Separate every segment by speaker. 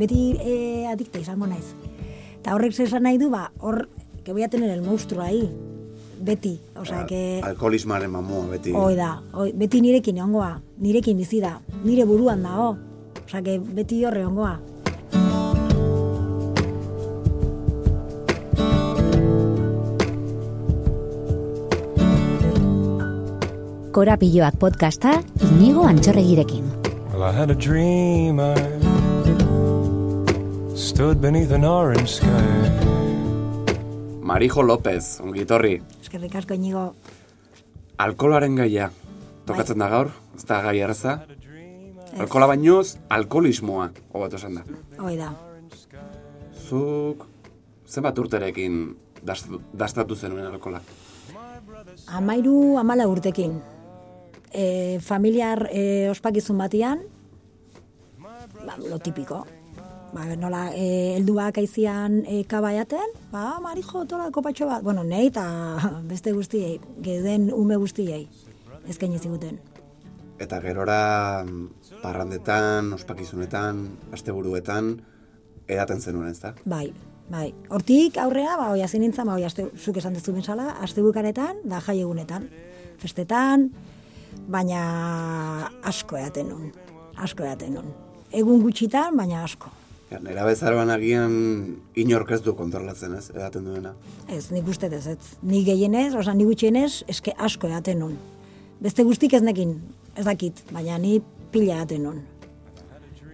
Speaker 1: beti e, adikta izango naiz. Eta horrek zesan nahi du, ba, hor, que voy a tener el monstruo ahí, beti, osea, que...
Speaker 2: Alkoholismaren mamua, beti.
Speaker 1: Hoi da, hoi, beti nirekin egongoa, nirekin bizi da, nire buruan dago. Osea, que beti horre egongoa.
Speaker 3: Korapilloak podcasta inigo antxorregirekin.
Speaker 4: Well, I had a dream I stood beneath an orange sky.
Speaker 2: Marijo López, ongitorri.
Speaker 1: Eskerrik asko inigo,
Speaker 2: Alkolaren gaia. Tokatzen da gaur, ez da gai erraza. Alkola bainoz, alkoholismoa, hobatu esan da.
Speaker 1: hoi da.
Speaker 2: Zuk, zenbat urterekin dastatu, dastatu zenuen alkola?
Speaker 1: Amairu amala urtekin. E, familiar e, ospakizun batian, ba, lo tipiko. Ba, nola, e, helduak aizian e, kabaiaten, ba, marijo, tola, kopatxo bat. Bueno, nei eta beste guztiei, geden ume guztiei, ezken ziguten.
Speaker 2: Eta gerora parrandetan, ospakizunetan, asteburuetan, edaten zenuen, ez da?
Speaker 1: Bai, bai. Hortik aurrea, ba, oi, hazin nintzen, ba, oi, aste, zuk esan dezu bezala, aste bukaretan, da jai egunetan. Festetan, baina asko eaten nun. Asko eaten nun. Egun gutxitan, baina asko.
Speaker 2: Ja, nera bezaroan agian inork ez du kontrolatzen, ez, edaten duena.
Speaker 1: Ez, nik uste ez, ez. Ni gehienez, oza, ni gutxienez, eske asko eaten nun. Beste guztik ez nekin, ez dakit, baina ni pila eaten nun.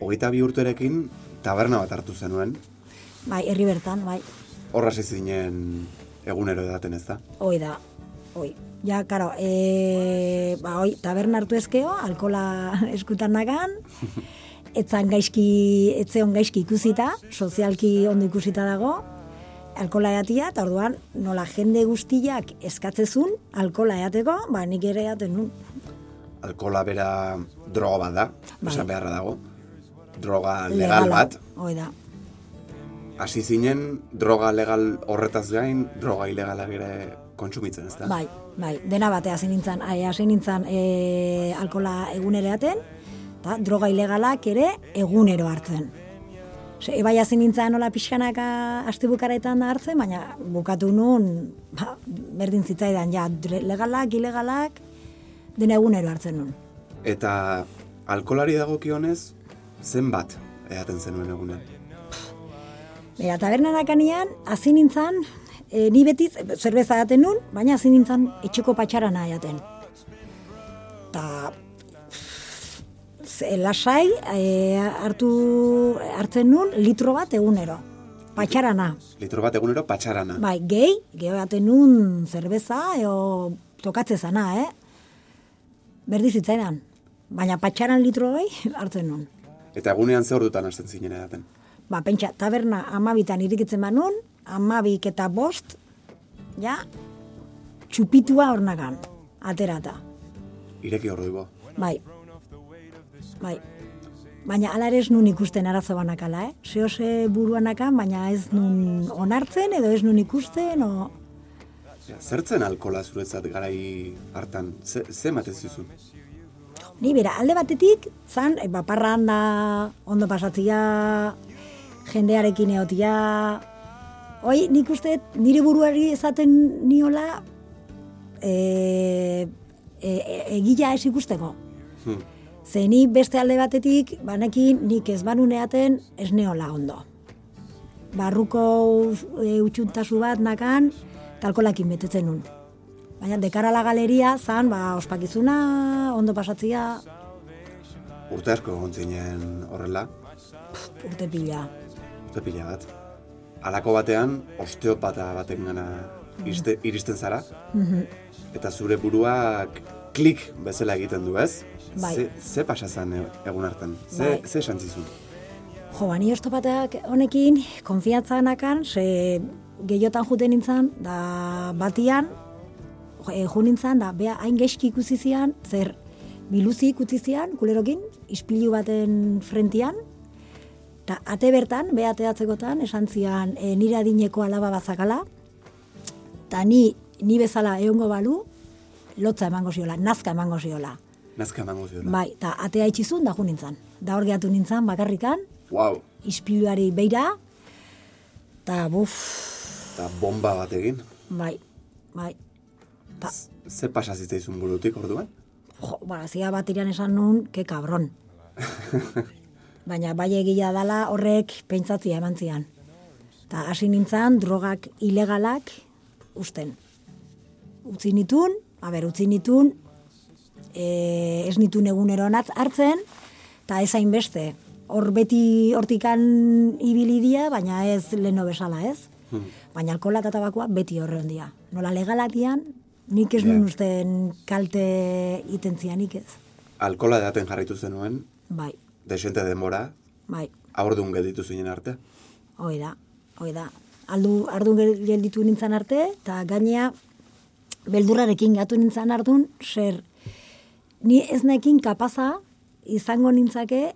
Speaker 2: Hogeita bi urterekin taberna bat hartu zenuen,
Speaker 1: Bai, herri bertan, bai.
Speaker 2: horra hasi zinen egunero edaten, ez da?
Speaker 1: Hoi da, hoi. Ja, karo, e, ba, hoi, taberna hartu ezkeo, alkola eskutan nagan, etzan gaizki, etzeon gaizki ikusita, sozialki ondo ikusita dago, alkola eatia, eta orduan, nola jende guztiak eskatzezun, alkola eateko, ba, nik ere eaten nun.
Speaker 2: Alkola bera droga bat da,
Speaker 1: Bai.
Speaker 2: esan beharra dago. Droga legal bat.
Speaker 1: Hoi da,
Speaker 2: Hasi zinen, droga legal horretaz gain, droga ilegalak ere kontsumitzen, ez da?
Speaker 1: bai, bai, dena batea hasi nintzen, hasi nintzen e, alkola egunero eaten, eta droga ilegalak ere egunero hartzen. Ose, ebai hasi nintzen nola pixkanaka astebukaretan hartzen, baina bukatu nun, ba, berdin zitzaidan, ja, legalak, ilegalak, dena egunero hartzen nun.
Speaker 2: Eta alkolari dagokionez, zenbat edaten zenuen egunean?
Speaker 1: Bera, tabernarakanean, hasi nintzen, e, ni betiz, zerbeza daten nun, baina hasi nintzen etxeko patxarana jaten. Lasai, e, hartu, hartzen nun, litro bat egunero. Patxarana.
Speaker 2: Litro bat egunero patxarana.
Speaker 1: Bai, gehi, gehi jaten nun zerbeza, eo tokatze zana, eh? Berdi zitzaidan. Baina patxaran litro hoi hartzen nun.
Speaker 2: Eta egunean ze ordutan hasten zinen edaten?
Speaker 1: Ba, pentsa, taberna amabitan irikitzen banun, amabik eta bost, ja, txupitua hornagan, aterata.
Speaker 2: Ireki orduiko.
Speaker 1: Bai, bai. Baina ala ere ez nun ikusten arazo banakala, eh? Zehose buruanakan, baina ez nun onartzen edo ez nun ikusten, o...
Speaker 2: Ja, zertzen alkola zuretzat garai hartan? Ze, ze ematen zizun?
Speaker 1: Ni bera, alde batetik, zan, e, ba, parranda, ondo pasatzia, jendearekin eotia, hoi, nik uste, nire buruari esaten niola, e, e, e, egila ez ikusteko.
Speaker 2: Hmm.
Speaker 1: Ze ni beste alde batetik, banekin nik ez banuneaten ez neola ondo. Barruko e, utxuntasu bat nakan, talkolakin betetzen nun. Baina dekara la galeria, zan, ba, ospakizuna, ondo pasatzia,
Speaker 2: Urte asko egon zinen horrela,
Speaker 1: urte pila.
Speaker 2: urte pila bat. Halako batean, osteopata baten gana iriste, iristen zara, eta zure buruak klik bezala egiten du, ez?
Speaker 1: Bai.
Speaker 2: Ze, ze pasa zen egun hartan? Ze,
Speaker 1: Bai.
Speaker 2: ze esan zizun?
Speaker 1: Jo, ba, ni ostopateak honekin, konfiantza nakan, ze gehiotan juten nintzen, da batian, e, jo nintzen, da, bea, hain geski ikusi zian, zer, biluzi ikusi zian, kulerokin, ispilu baten frentian, eta ate bertan, bea ateatzekotan, esan zian, e, nire adineko alaba bazakala, eta ni, ni bezala egongo balu, lotza emango ziola, nazka emango ziola.
Speaker 2: Nazka emango ziola.
Speaker 1: Bai, eta atea itxizun da nintzen. Da hor gehatu nintzen bakarrikan,
Speaker 2: Wow,
Speaker 1: ispiluari beira, eta buf,
Speaker 2: eta bomba bat egin.
Speaker 1: bai, bai. Ta,
Speaker 2: Ze pasa zitzaizun burutik orduan?
Speaker 1: jo, ba, zia bat irian esan nun, ke kabron. Baina bai egia dala horrek pentsatzia eman zian. Ta hasi nintzen drogak ilegalak usten. Utzi nitun, a ber, utzi nitun, e, ez nitun egunero hartzen, eta ez hainbeste. Hor beti hortikan ibilidia, baina ez leno bezala ez. Baina alkohola eta tabakoa beti horre ondia. Nola legalak dian, nik ez nun usten kalte itentzianik ez.
Speaker 2: Alkola edaten jarraitu zenuen,
Speaker 1: Bai,
Speaker 2: desente denbora,
Speaker 1: bai,
Speaker 2: aurdun gelditu zinen arte.
Speaker 1: hoi da, hoi da. Aldu, ardun gel- gelditu nintzen arte, eta gainea, beldurrarekin gatu nintzen ardun, zer, ni ez nekin kapaza izango nintzake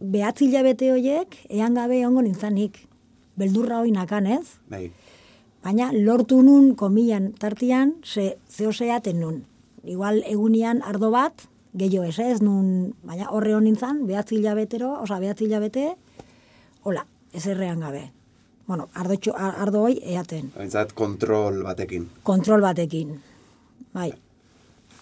Speaker 1: behatzi hilabete horiek ean gabe egongo nintzanik. Beldurra hoi nakan ez,
Speaker 2: Bai,
Speaker 1: baina lortu nun komilan tartian, ze, zeo zeaten nun. Igual egunian ardo bat, gehiago ez ez, nun, baina horre hon nintzen, behatzi hilabetero, oza, behatzi hilabete, hola, ez errean gabe. Bueno, ardo, ardo eaten,
Speaker 2: Bainzat kontrol batekin.
Speaker 1: kontrol batekin. Bai,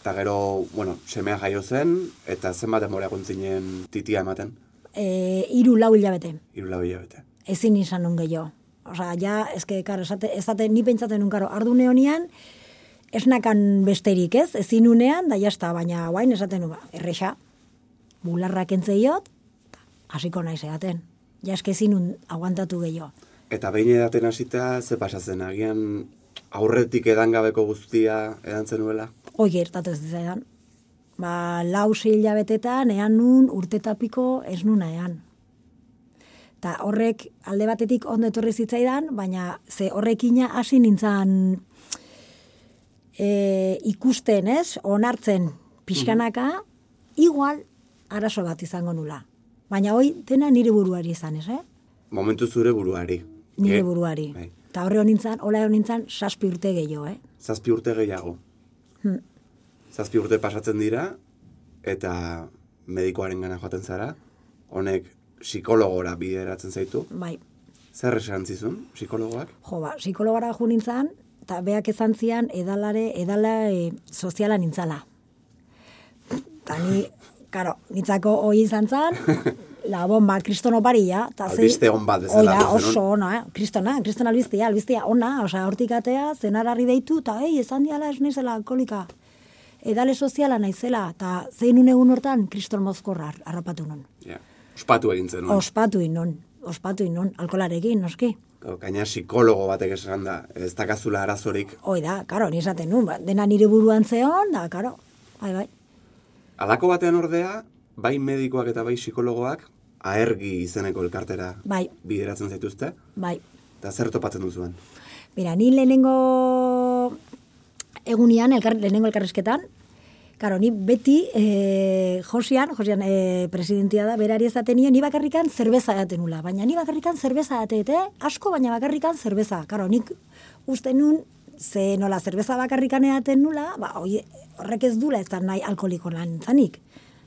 Speaker 2: Eta gero, bueno, semea jaio zen, eta zenbat denbora egon zinen titia ematen,
Speaker 1: e, iru lau hilabete,
Speaker 2: hiru lau hilabete.
Speaker 1: ezin izan nun gehiago. Osa, ja, eske, karo, esate, esate, ni pentsatzen nun, karo, ardune honian, esnakan besterik, ez? Ezin unean, da jazta, baina guain esaten nun, ba, erresa, bularrak entzeiot, hasiko naiz eaten. Ja, eske ezin aguantatu gehiago.
Speaker 2: Eta behin edaten hasita, ze pasatzen, agian aurretik edangabeko guztia edan zenuela?
Speaker 1: Hoi gertatu ez zaidan. Ba, lau hilabetetan, ean nun urtetapiko ez nuna ean. Ta horrek alde batetik ondo etorri zitzaidan, baina ze horrekina hasi nintzan e, ikusten, ez? Onartzen pixkanaka, igual arazo bat izango nula. Baina hoi dena nire buruari izan, ez, eh?
Speaker 2: Momentu zure buruari.
Speaker 1: Nire buruari.
Speaker 2: Bai.
Speaker 1: Ta horre honintzan, hola honintzan, saspi urte gehiago, eh?
Speaker 2: Zazpi urte gehiago.
Speaker 1: Hmm.
Speaker 2: Zazpi urte pasatzen dira, eta medikoaren gana joaten zara, honek psikologora bideratzen zaitu.
Speaker 1: Bai.
Speaker 2: Zer esan zizun, psikologoak?
Speaker 1: Jo, ba, psikologara jo nintzen, eta beak esan zian edalare, edala e, soziala nintzala. Eta ni, karo, nintzako hoi izan zan, la bomba, kriston oparia. ta
Speaker 2: Albiste on bat bezala
Speaker 1: Hoi da,
Speaker 2: hartu zenuen.
Speaker 1: oso ona, eh? kristona, kriston albistia, albistia ona, osea, hortik atea, zenararri deitu, eta, ei, esan diala ez naizela alkolika. Edale soziala naizela, eta zein un egun hortan, kriston mozkorra harrapatu non.
Speaker 2: Ja. Ospatu egin zenuen.
Speaker 1: Ospatu inon, ospatu inon, alkolarekin, noski.
Speaker 2: Gau, Gaina psikologo batek esan da, ez dakazula arazorik.
Speaker 1: Hoi da, karo, ni esaten nun, ba, dena nire buruan zeon, da, karo, bai, bai.
Speaker 2: Alako batean ordea, bai medikoak eta bai psikologoak, aergi izeneko elkartera
Speaker 1: Bai.
Speaker 2: bideratzen zaituzte,
Speaker 1: Bai.
Speaker 2: eta zer topatzen duzuen.
Speaker 1: Mira, ni lehenengo egunian, elkar, lehenengo elkarrizketan, Karo, ni beti e, Josian, Josian e, presidentia da, berari ezaten nio, ni bakarrikan zerbeza daten nula. Baina ni bakarrikan zerbeza datet, eh? Asko, baina bakarrikan zerbeza. Karo, nik uste nun, ze nola zerbeza bakarrikan edaten nula, ba, horrek ez dula ez da nahi alkoholiko lan zanik.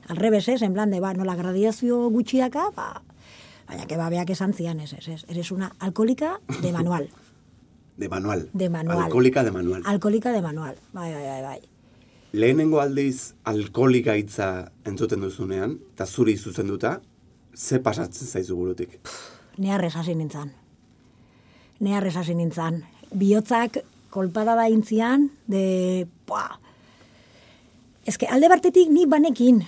Speaker 1: Alrebes, ez, en plan de, ba, nola gradiazio gutxiaka, ba, baina que babeak esan zian, ez, ez, ez. Eres una alkoholika de manual.
Speaker 2: De manual.
Speaker 1: De manual.
Speaker 2: Alkolika de manual.
Speaker 1: Alkolika de manual. Bai, bai, bai, bai.
Speaker 2: Lehenengo aldiz alkolika hitza entzuten duzunean, eta zuri zuzenduta, ze pasatzen zaizu burutik?
Speaker 1: Neharrez hasi nintzen. Neharrez hasi nintzen. Biotzak kolpada da intzian, de... Pua. Ez que alde bartetik ni banekin.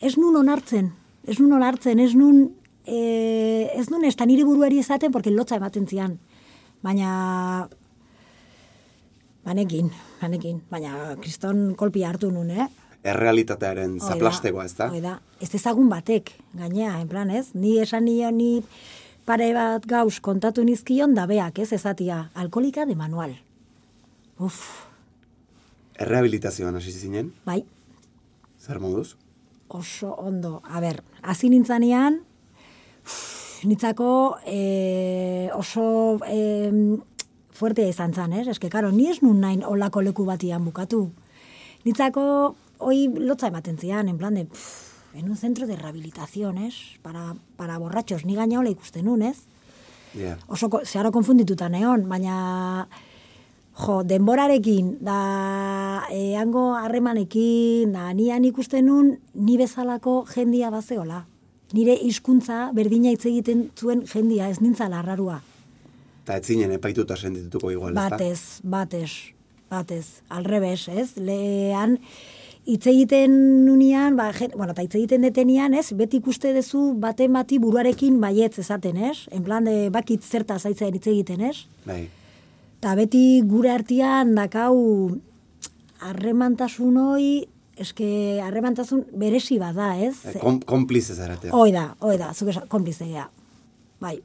Speaker 1: Ez nun onartzen. Ez nun onartzen, ez nun... E, ez nun ez da nire buruari ezaten, porque lotza ematen zian. Baina... Banekin, banekin. Baina kriston kolpi hartu nun, eh?
Speaker 2: Errealitatearen zaplastegoa, ez da?
Speaker 1: hoi da. Ez ezagun batek, gainea, en plan, ez? Ni esan nio, ni pare bat gauz kontatu nizkion da beak, ez ezatia, alkolika de manual. Uf,
Speaker 2: Errehabilitazioan hasi zinen,
Speaker 1: bai,
Speaker 2: zer moduz?
Speaker 1: Oso ondo. A ber, hasi nintzanean, nitzako e, oso e, fuertea izan zan, ez? Que, karo, ni ez nun nain olako leku batian bukatu. Nitzako, hoi lotza ematen zian, en plan de, pff, en un centro de rehabilitación, ez? Para, para borrachos, ni gaina hola ikusten nun, ez?
Speaker 2: Ja.
Speaker 1: Oso, zeharo konfundituta neon, baina jo, denborarekin, da eango harremanekin, da nian ikusten nun, ni bezalako jendia bazeola. Nire hizkuntza berdina hitz egiten zuen jendia, ez nintzala arrarua.
Speaker 2: Eta ez zinen epaituta sentituko igual?
Speaker 1: Batez, batez, batez, alrebes, ez? Lehan, hitz egiten nunean, ba, jen, bueno, eta hitz egiten detenian, ez? Beti ikuste duzu baten bati buruarekin baietz esaten, ez? En plan, de, bakit zerta zaitzen hitz egiten, ez?
Speaker 2: Bai.
Speaker 1: Eta beti gure artean dakau harremantasun hoi, eske harremantasun beresi bada, ez?
Speaker 2: Eh, Kom, konplize zaratea.
Speaker 1: Hoi da, hoi da, zuk esan, konplizea. Bai,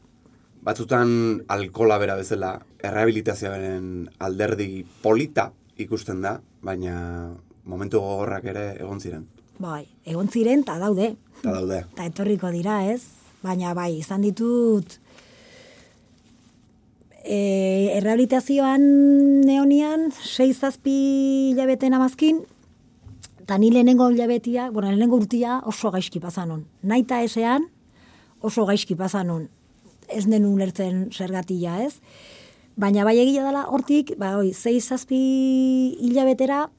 Speaker 2: Batzutan alkola bera bezala errehabilitazioaren alderdi polita ikusten da, baina momentu gogorrak ere egon ziren.
Speaker 1: bai, egon ziren, eta daude,
Speaker 2: Eta daude.
Speaker 1: eta etorriko dira, ez? Baina bai, izan ditut e, errehabilitazioan neonian, sei zazpi hilabeten amazkin, eta ni lehenengo hilabetia, bueno, lehenengo urtia oso gaizki pasanon. Naita esean oso gaizki pasanon. Ez den ulertzen zergatia, ez? Baina bai egia dela hortik, ba, oi, sei zazpi hilabetera,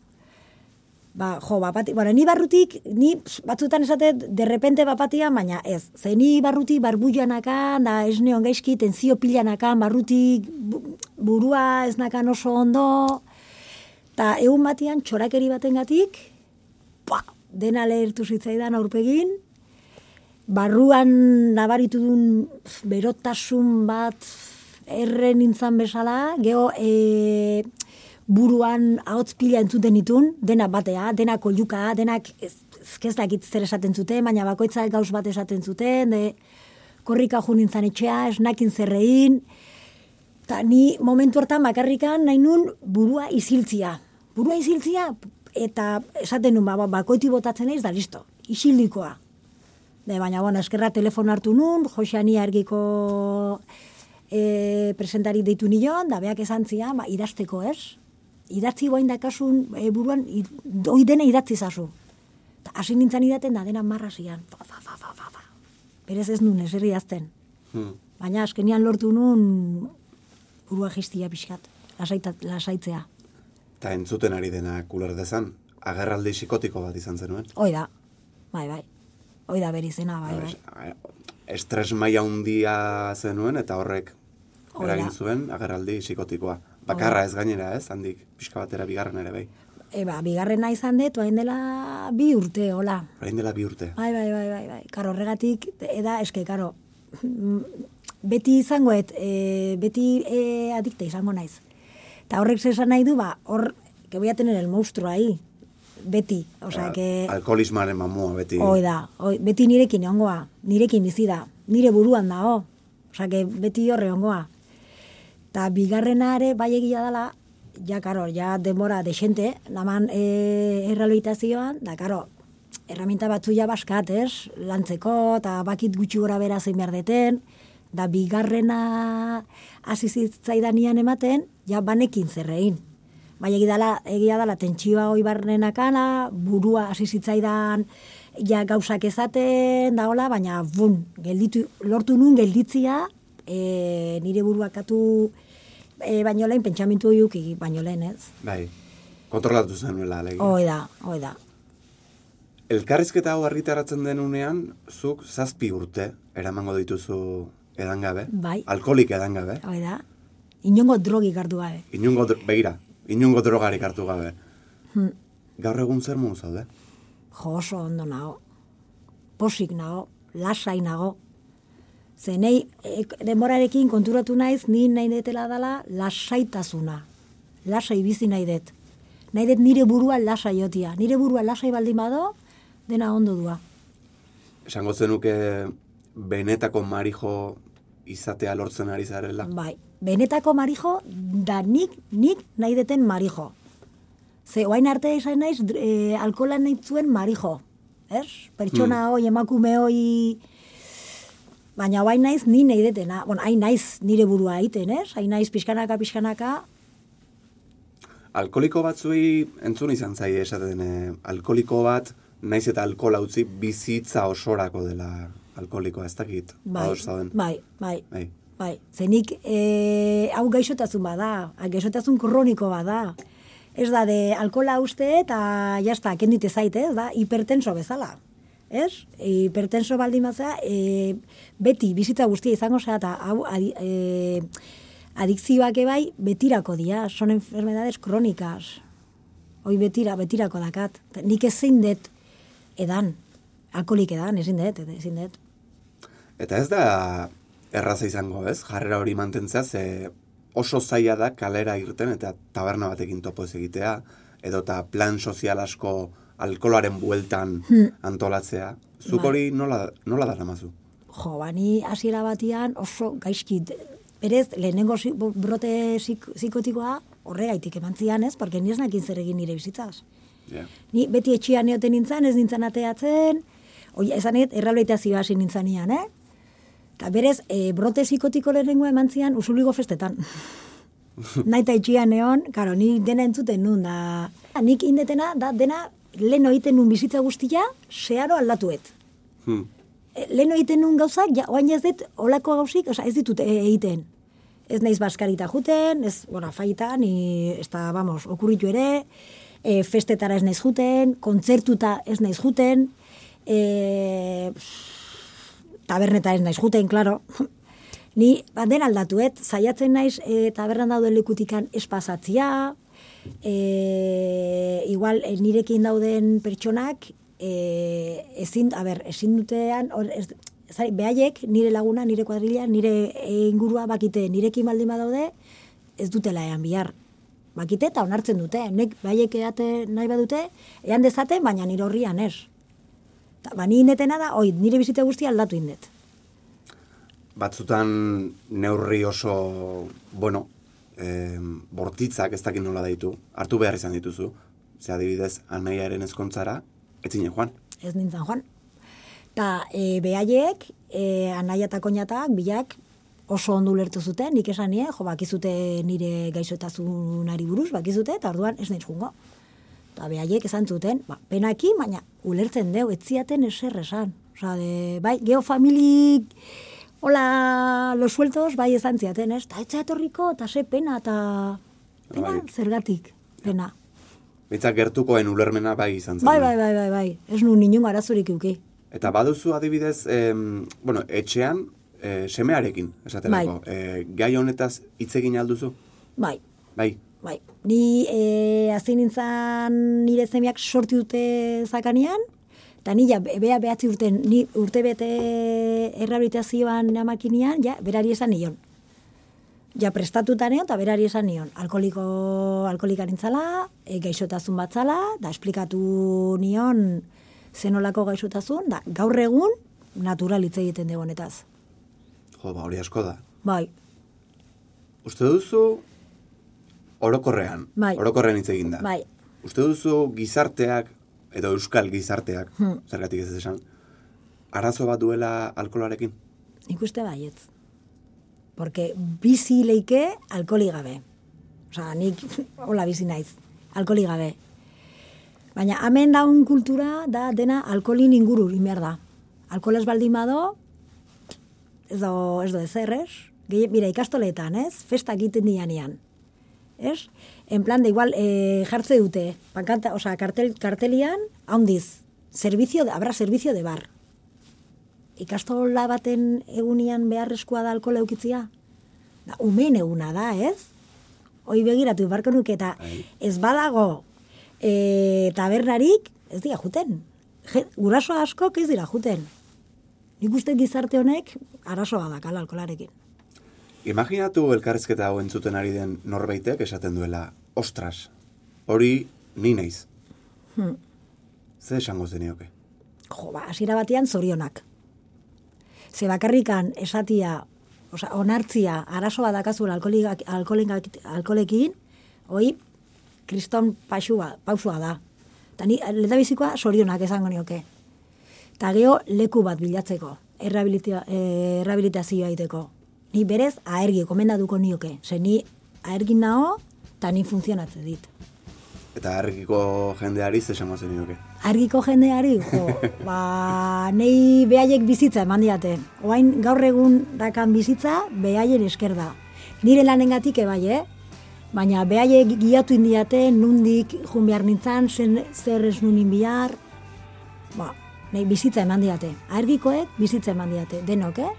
Speaker 1: Ba, jo, bapati, bueno, ni barrutik, ni batzutan esate, derrepente bapatian, baina ez. Ze ni barrutik barbuianakan, da ez neon gaizki, tenzio pilanakan, barrutik bu- burua ez nakan oso ondo, eta egun batian txorakeri batengatik, pa, dena lehertu zitzaidan aurpegin, barruan nabaritu duen berotasun bat erren nintzan bezala, geho e, buruan ahotz pila entzuten ditun, dena batea, dena koluka, denak ez, ez ez dakit zer esaten zuten, baina bakoitzak gauz bat esaten zuten, de korrika jo nintzan etxea, esnakin zerrein, eta ni momentu hortan bakarrikan nahi nun burua iziltzia. Burua iziltzia, eta esaten nun, ba, ba, bakoiti botatzen naiz, da listo, isildikoa. De, baina, bueno, eskerra telefono hartu nun, Josani argiko e, presentari deitu nion, da beak esan zian, ba, idazteko ez. Idatzi boain dakasun e, buruan, i- doi dena idatzi zazu. Ta hasi nintzen idaten da dena marra zian. Fa, fa, fa, fa, fa. Berez ez nun, eserri idazten.
Speaker 2: Hmm.
Speaker 1: Baina azkenian lortu nun burua jistia pixkat, lasaita, lasaitzea.
Speaker 2: Eta entzuten ari dena kuler dezan, agerraldi psikotiko bat izan zenuen.
Speaker 1: Hoi da, bai, bai. Hoi da beri zena, bai, bai.
Speaker 2: Es- Estres maila handia zenuen eta horrek
Speaker 1: Hori da.
Speaker 2: eragin zuen agerraldi psikotikoa. Bakarra ez gainera ez, handik pixka batera bigarren ere bai.
Speaker 1: Eba, bigarrena izan dut, oain dela bi urte, hola.
Speaker 2: Orain dela bi urte.
Speaker 1: Bai, bai, bai, bai, bai. Karo, horregatik, eda, eske, karo, mm, beti izangoet, e, beti e, adikta izango naiz. Eta horrek zesan nahi du, ba, hor, que voy a tener el monstruo ahí, beti. Osea, que...
Speaker 2: Alkoholismaren mamua beti.
Speaker 1: Hoi da, hoi, beti nirekin egongoa, nirekin bizi da, nire buruan dago. Osea, que beti horre ongoa. Ta bigarrena ere bai egia dela, ja, karo, ja denbora desente, naman e, errealitazioan, da, karo, herramienta batzu ja baskat, ez? Lantzeko, eta bakit gutxi gora bera zein behar deten, da bigarrena hasi zitzaidanian ematen, ja banekin zerrein. Bai, egia dala, egia dala tentsioa hoi barrenakana, burua hasi zitzaidan ja gauzak ezaten, da hola, baina bun, gelditu, lortu nun gelditzia, e, nire buruakatu e, baino lehen, pentsamentu hiuki baino lehen, ez?
Speaker 2: Bai. Kontrolatu zenuela, alegia.
Speaker 1: Hoi da, hoi da.
Speaker 2: Elkarrizketa hau argitaratzen denunean, zuk zazpi urte eramango dituzu edangabe.
Speaker 1: Bai.
Speaker 2: Alkoholik edangabe.
Speaker 1: Hoi da. Inongo drogik hartu gabe.
Speaker 2: Inungo, dro- begira, inungo drogarik hartu gabe.
Speaker 1: Hmm.
Speaker 2: Gaur egun zer modu zaude?
Speaker 1: Jo, oso ondo nago. Posik nago, lasai nago. Ze nei, e, denborarekin konturatu naiz, ni nahi detela dala lasaitasuna. Lasai bizi nahi det. Nahi det nire burua lasai jotia. Nire burua lasai baldin bado, dena ondo dua.
Speaker 2: Esango zenuke benetako marijo izatea lortzen ari zarela.
Speaker 1: Bai, benetako marijo, da nik, nik nahi deten marijo. Ze, oain arte izan naiz, e, alkola nahi zuen marijo. Ez? Pertsona hoi, emakume hoi... Baina oain naiz ni nahi detena. Bueno, hain naiz nire burua egiten, ez? Hain naiz pixkanaka, pixkanaka.
Speaker 2: Alkoliko batzuei entzun izan zaie esaten, eh, alkoliko bat naiz eta alkohola utzi bizitza osorako dela alkoholikoa, ez dakit.
Speaker 1: Bai, bai, bai,
Speaker 2: Bai.
Speaker 1: bai. Zenik, e, hau gaixotasun bada, gaixotasun kroniko bada. Ez da, de alkola uste eta jazta, kendite zaite, ez da, hipertenso bezala. Ez? Hipertenso baldin bazea, e, beti bizitza guztia izango zea eta hau adi, e, adikzioak ebai betirako dira, son enfermedades krónicas. Hoi betira, betirako dakat. Nik ezin dut edan, alkoholik edan, ezin dut, ezin dut.
Speaker 2: Eta ez da erraza izango, ez? Jarrera hori mantentzea, ze oso zaila da kalera irten eta taberna batekin topo ez egitea, edota plan sozial asko alkoloaren bueltan antolatzea. Zuk
Speaker 1: Bai.
Speaker 2: hori nola, nola daramazu?
Speaker 1: Jo, bani hasiera batian oso gaizki, berez, lehenengo brote zik, zikotikoa horregaitik eman zian ez, porque ni ez nakin zer egin nire bizitzaz.
Speaker 2: Ja.
Speaker 1: Ni beti etxian neoten nintzen, ez nintzen ateatzen, oi, esan ez, errehabilitazioa hasi nintzen nian, eh? Eta berez, e, brote zikotiko lehenengo eman zian usuligo festetan. Naita etxian neon, karo, ni dena entzuten nun, da... Nik indetena, da, dena, lehen egiten nun bizitza guztia, zeharo aldatuet.
Speaker 2: Hmm.
Speaker 1: E, lehen egiten nun gauzak, ja, oain ez dut, olako gauzik, oza, ez ditut e- egiten. Ez naiz baskarita juten, ez, bueno, faita, ni, ez da, vamos, okurritu ere, e, festetara ez naiz juten, kontzertuta ez naiz juten, e, taberneta ez naiz juten, klaro. Ni, ba, aldatuet, saiatzen naiz e, tabernan dauden lekutikan ez pasatzia, e, igual e, nirekin dauden pertsonak, e, ezin, a ber, ezin dutean, or, ez, zai, behaiek, nire laguna, nire kuadrilla, nire ingurua bakite, nirekin baldin badaude, ez dutela ean bihar. Bakite eta onartzen dute. Nek behaiek eate nahi badute, ean dezaten, baina nire horrian ez. Ta, ba, ni indetena da, oi, nire bizitza guztia aldatu indet.
Speaker 2: Batzutan neurri oso, bueno, eh, bortitzak ez dakit nola daitu, hartu behar izan dituzu. Ze adibidez, anaiaren ezkontzara, etzine joan.
Speaker 1: ez nintzen joan. Ta e, behaiek, e, anaia eta koñatak, bilak, oso ondo ulertu zuten, nik esan nien, jo, bakizute nire gaixotasunari buruz, bakizute, eta orduan ez naiz jungo. Eta behaiek esan zuten, ba, penaki, baina ulertzen deu, etziaten eser esan. Osa, de, bai, geofamilik, hola, los sueltos, bai esan ziaten, ez? Ta etza etorriko, eta ze pena, eta pena,
Speaker 2: Bai.
Speaker 1: zergatik, pena.
Speaker 2: Bitzak gertukoen ulermena bai izan zen.
Speaker 1: Bai, bai, bai, bai, bai, ez nu ninun arazorik euki.
Speaker 2: Eta baduzu adibidez, em, bueno, etxean, e, semearekin, esaterako. E, gai honetaz hitz egin alduzu?
Speaker 1: Bai,
Speaker 2: Bai.
Speaker 1: Bai, ni e, azin nintzen nire zemeak sorti dute zakanian, eta ni ja, be- bea behatzi urten, ni urte bete errehabilitazioan amakinean, ja, berari esan nion. Ja, prestatuta neon, eta berari esan nion. Alkoliko, alkolika nintzala, e, gaixotasun batzala, da esplikatu nion zenolako gaixotasun, da, gaur egun, natural hitz egiten dugu honetaz.
Speaker 2: Jo, ba, hori asko da.
Speaker 1: Bai,
Speaker 2: Uste duzu orokorrean,
Speaker 1: Bai.
Speaker 2: orokorrean hitz egin da.
Speaker 1: bai,
Speaker 2: Uste duzu gizarteak, edo euskal gizarteak,
Speaker 1: Hmm.
Speaker 2: zergatik ez esan, arazo bat duela alkoholarekin?
Speaker 1: Nik uste baietz. Porque bizi leike alkoli gabe. Osa, nik hola bizi naiz, alkoli gabe. Baina hemen daun kultura da dena alkolin inguru inber da. Alkola ez baldin bado, ez do, ez do ezer, ez? Gehi, mira, ikastoletan, ez? Festak egiten dianean. Ez? En plan, de igual, e, jartze dute, pankanta, osa, kartel, kartelian, haundiz, servicio, habrá servicio de bar ikastola baten egunian beharrezkoa da alkohola eukitzia? Da, umeen eguna da, ez? Hoi begiratu barko nuke eta
Speaker 2: Bai.
Speaker 1: ez badago e, tabernarik, ez dira juten. Je, guraso askok ez dira juten. Nik uste gizarte honek arazoa dakala alkolarekin.
Speaker 2: Imaginatu elkarrezketa hau entzuten ari den norbaitek esaten duela, ostras, hori ni naiz.
Speaker 1: Hmm.
Speaker 2: Ze esango zenioke?
Speaker 1: Jo, ba, hasiera batean zorionak. Ze bakarrikan esatia, oza, onartzia, arazoa dakazula alkoholigak- alkoholekin, hoi, kriston pausua, pausua da. Eta ni, leta bizikoa, zorionak esango nioke. Eta geho, leku bat bilatzeko, eh, errehabilitazioa egiteko. Ni berez, aergi, komendatuko nioke. Ze ni aergin nao, eta ni funtzionatzen dit.
Speaker 2: Eta argiko jendeari ze esango zenioke.
Speaker 1: Argiko jendeari, jo, ba, nei behaiek bizitza eman diate. Oain gaur egun dakan bizitza, behaien esker da. Nire lanengatik ebai, eh? Baina behaiek giatu indiate, nundik jun behar nintzan, zen, zer ez nunin bihar, ba, nei bizitza eman diate. Argikoek bizitza eman diate, denok, eh?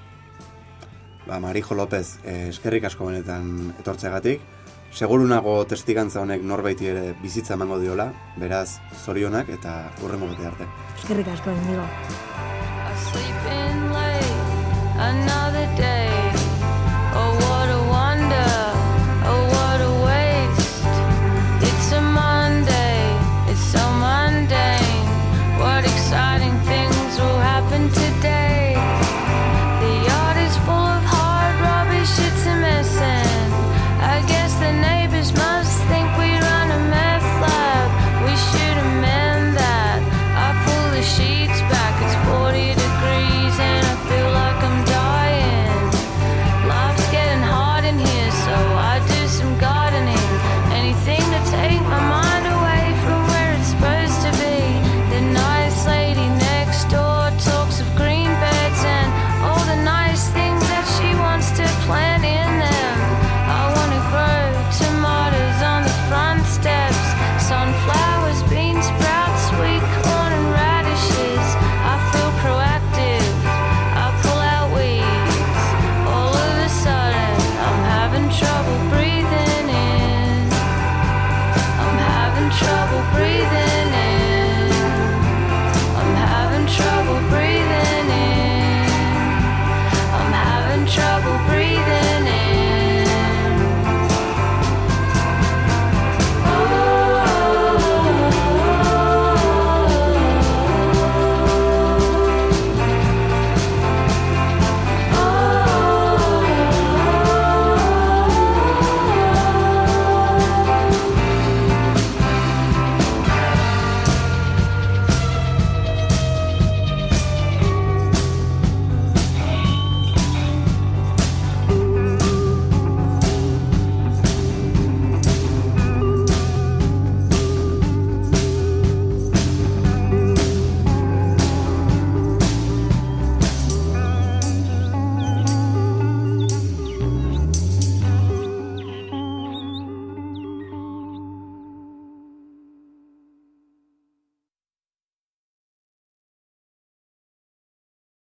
Speaker 2: Ba, Marijo López, eh, eskerrik asko benetan etortzegatik. Seguru nago testigantza honek norbaiti ere bizitza emango diola, beraz, zorionak eta urrengo bete arte.
Speaker 1: Eskerrik asko, enigo.
Speaker 5: I sleep in late, another day.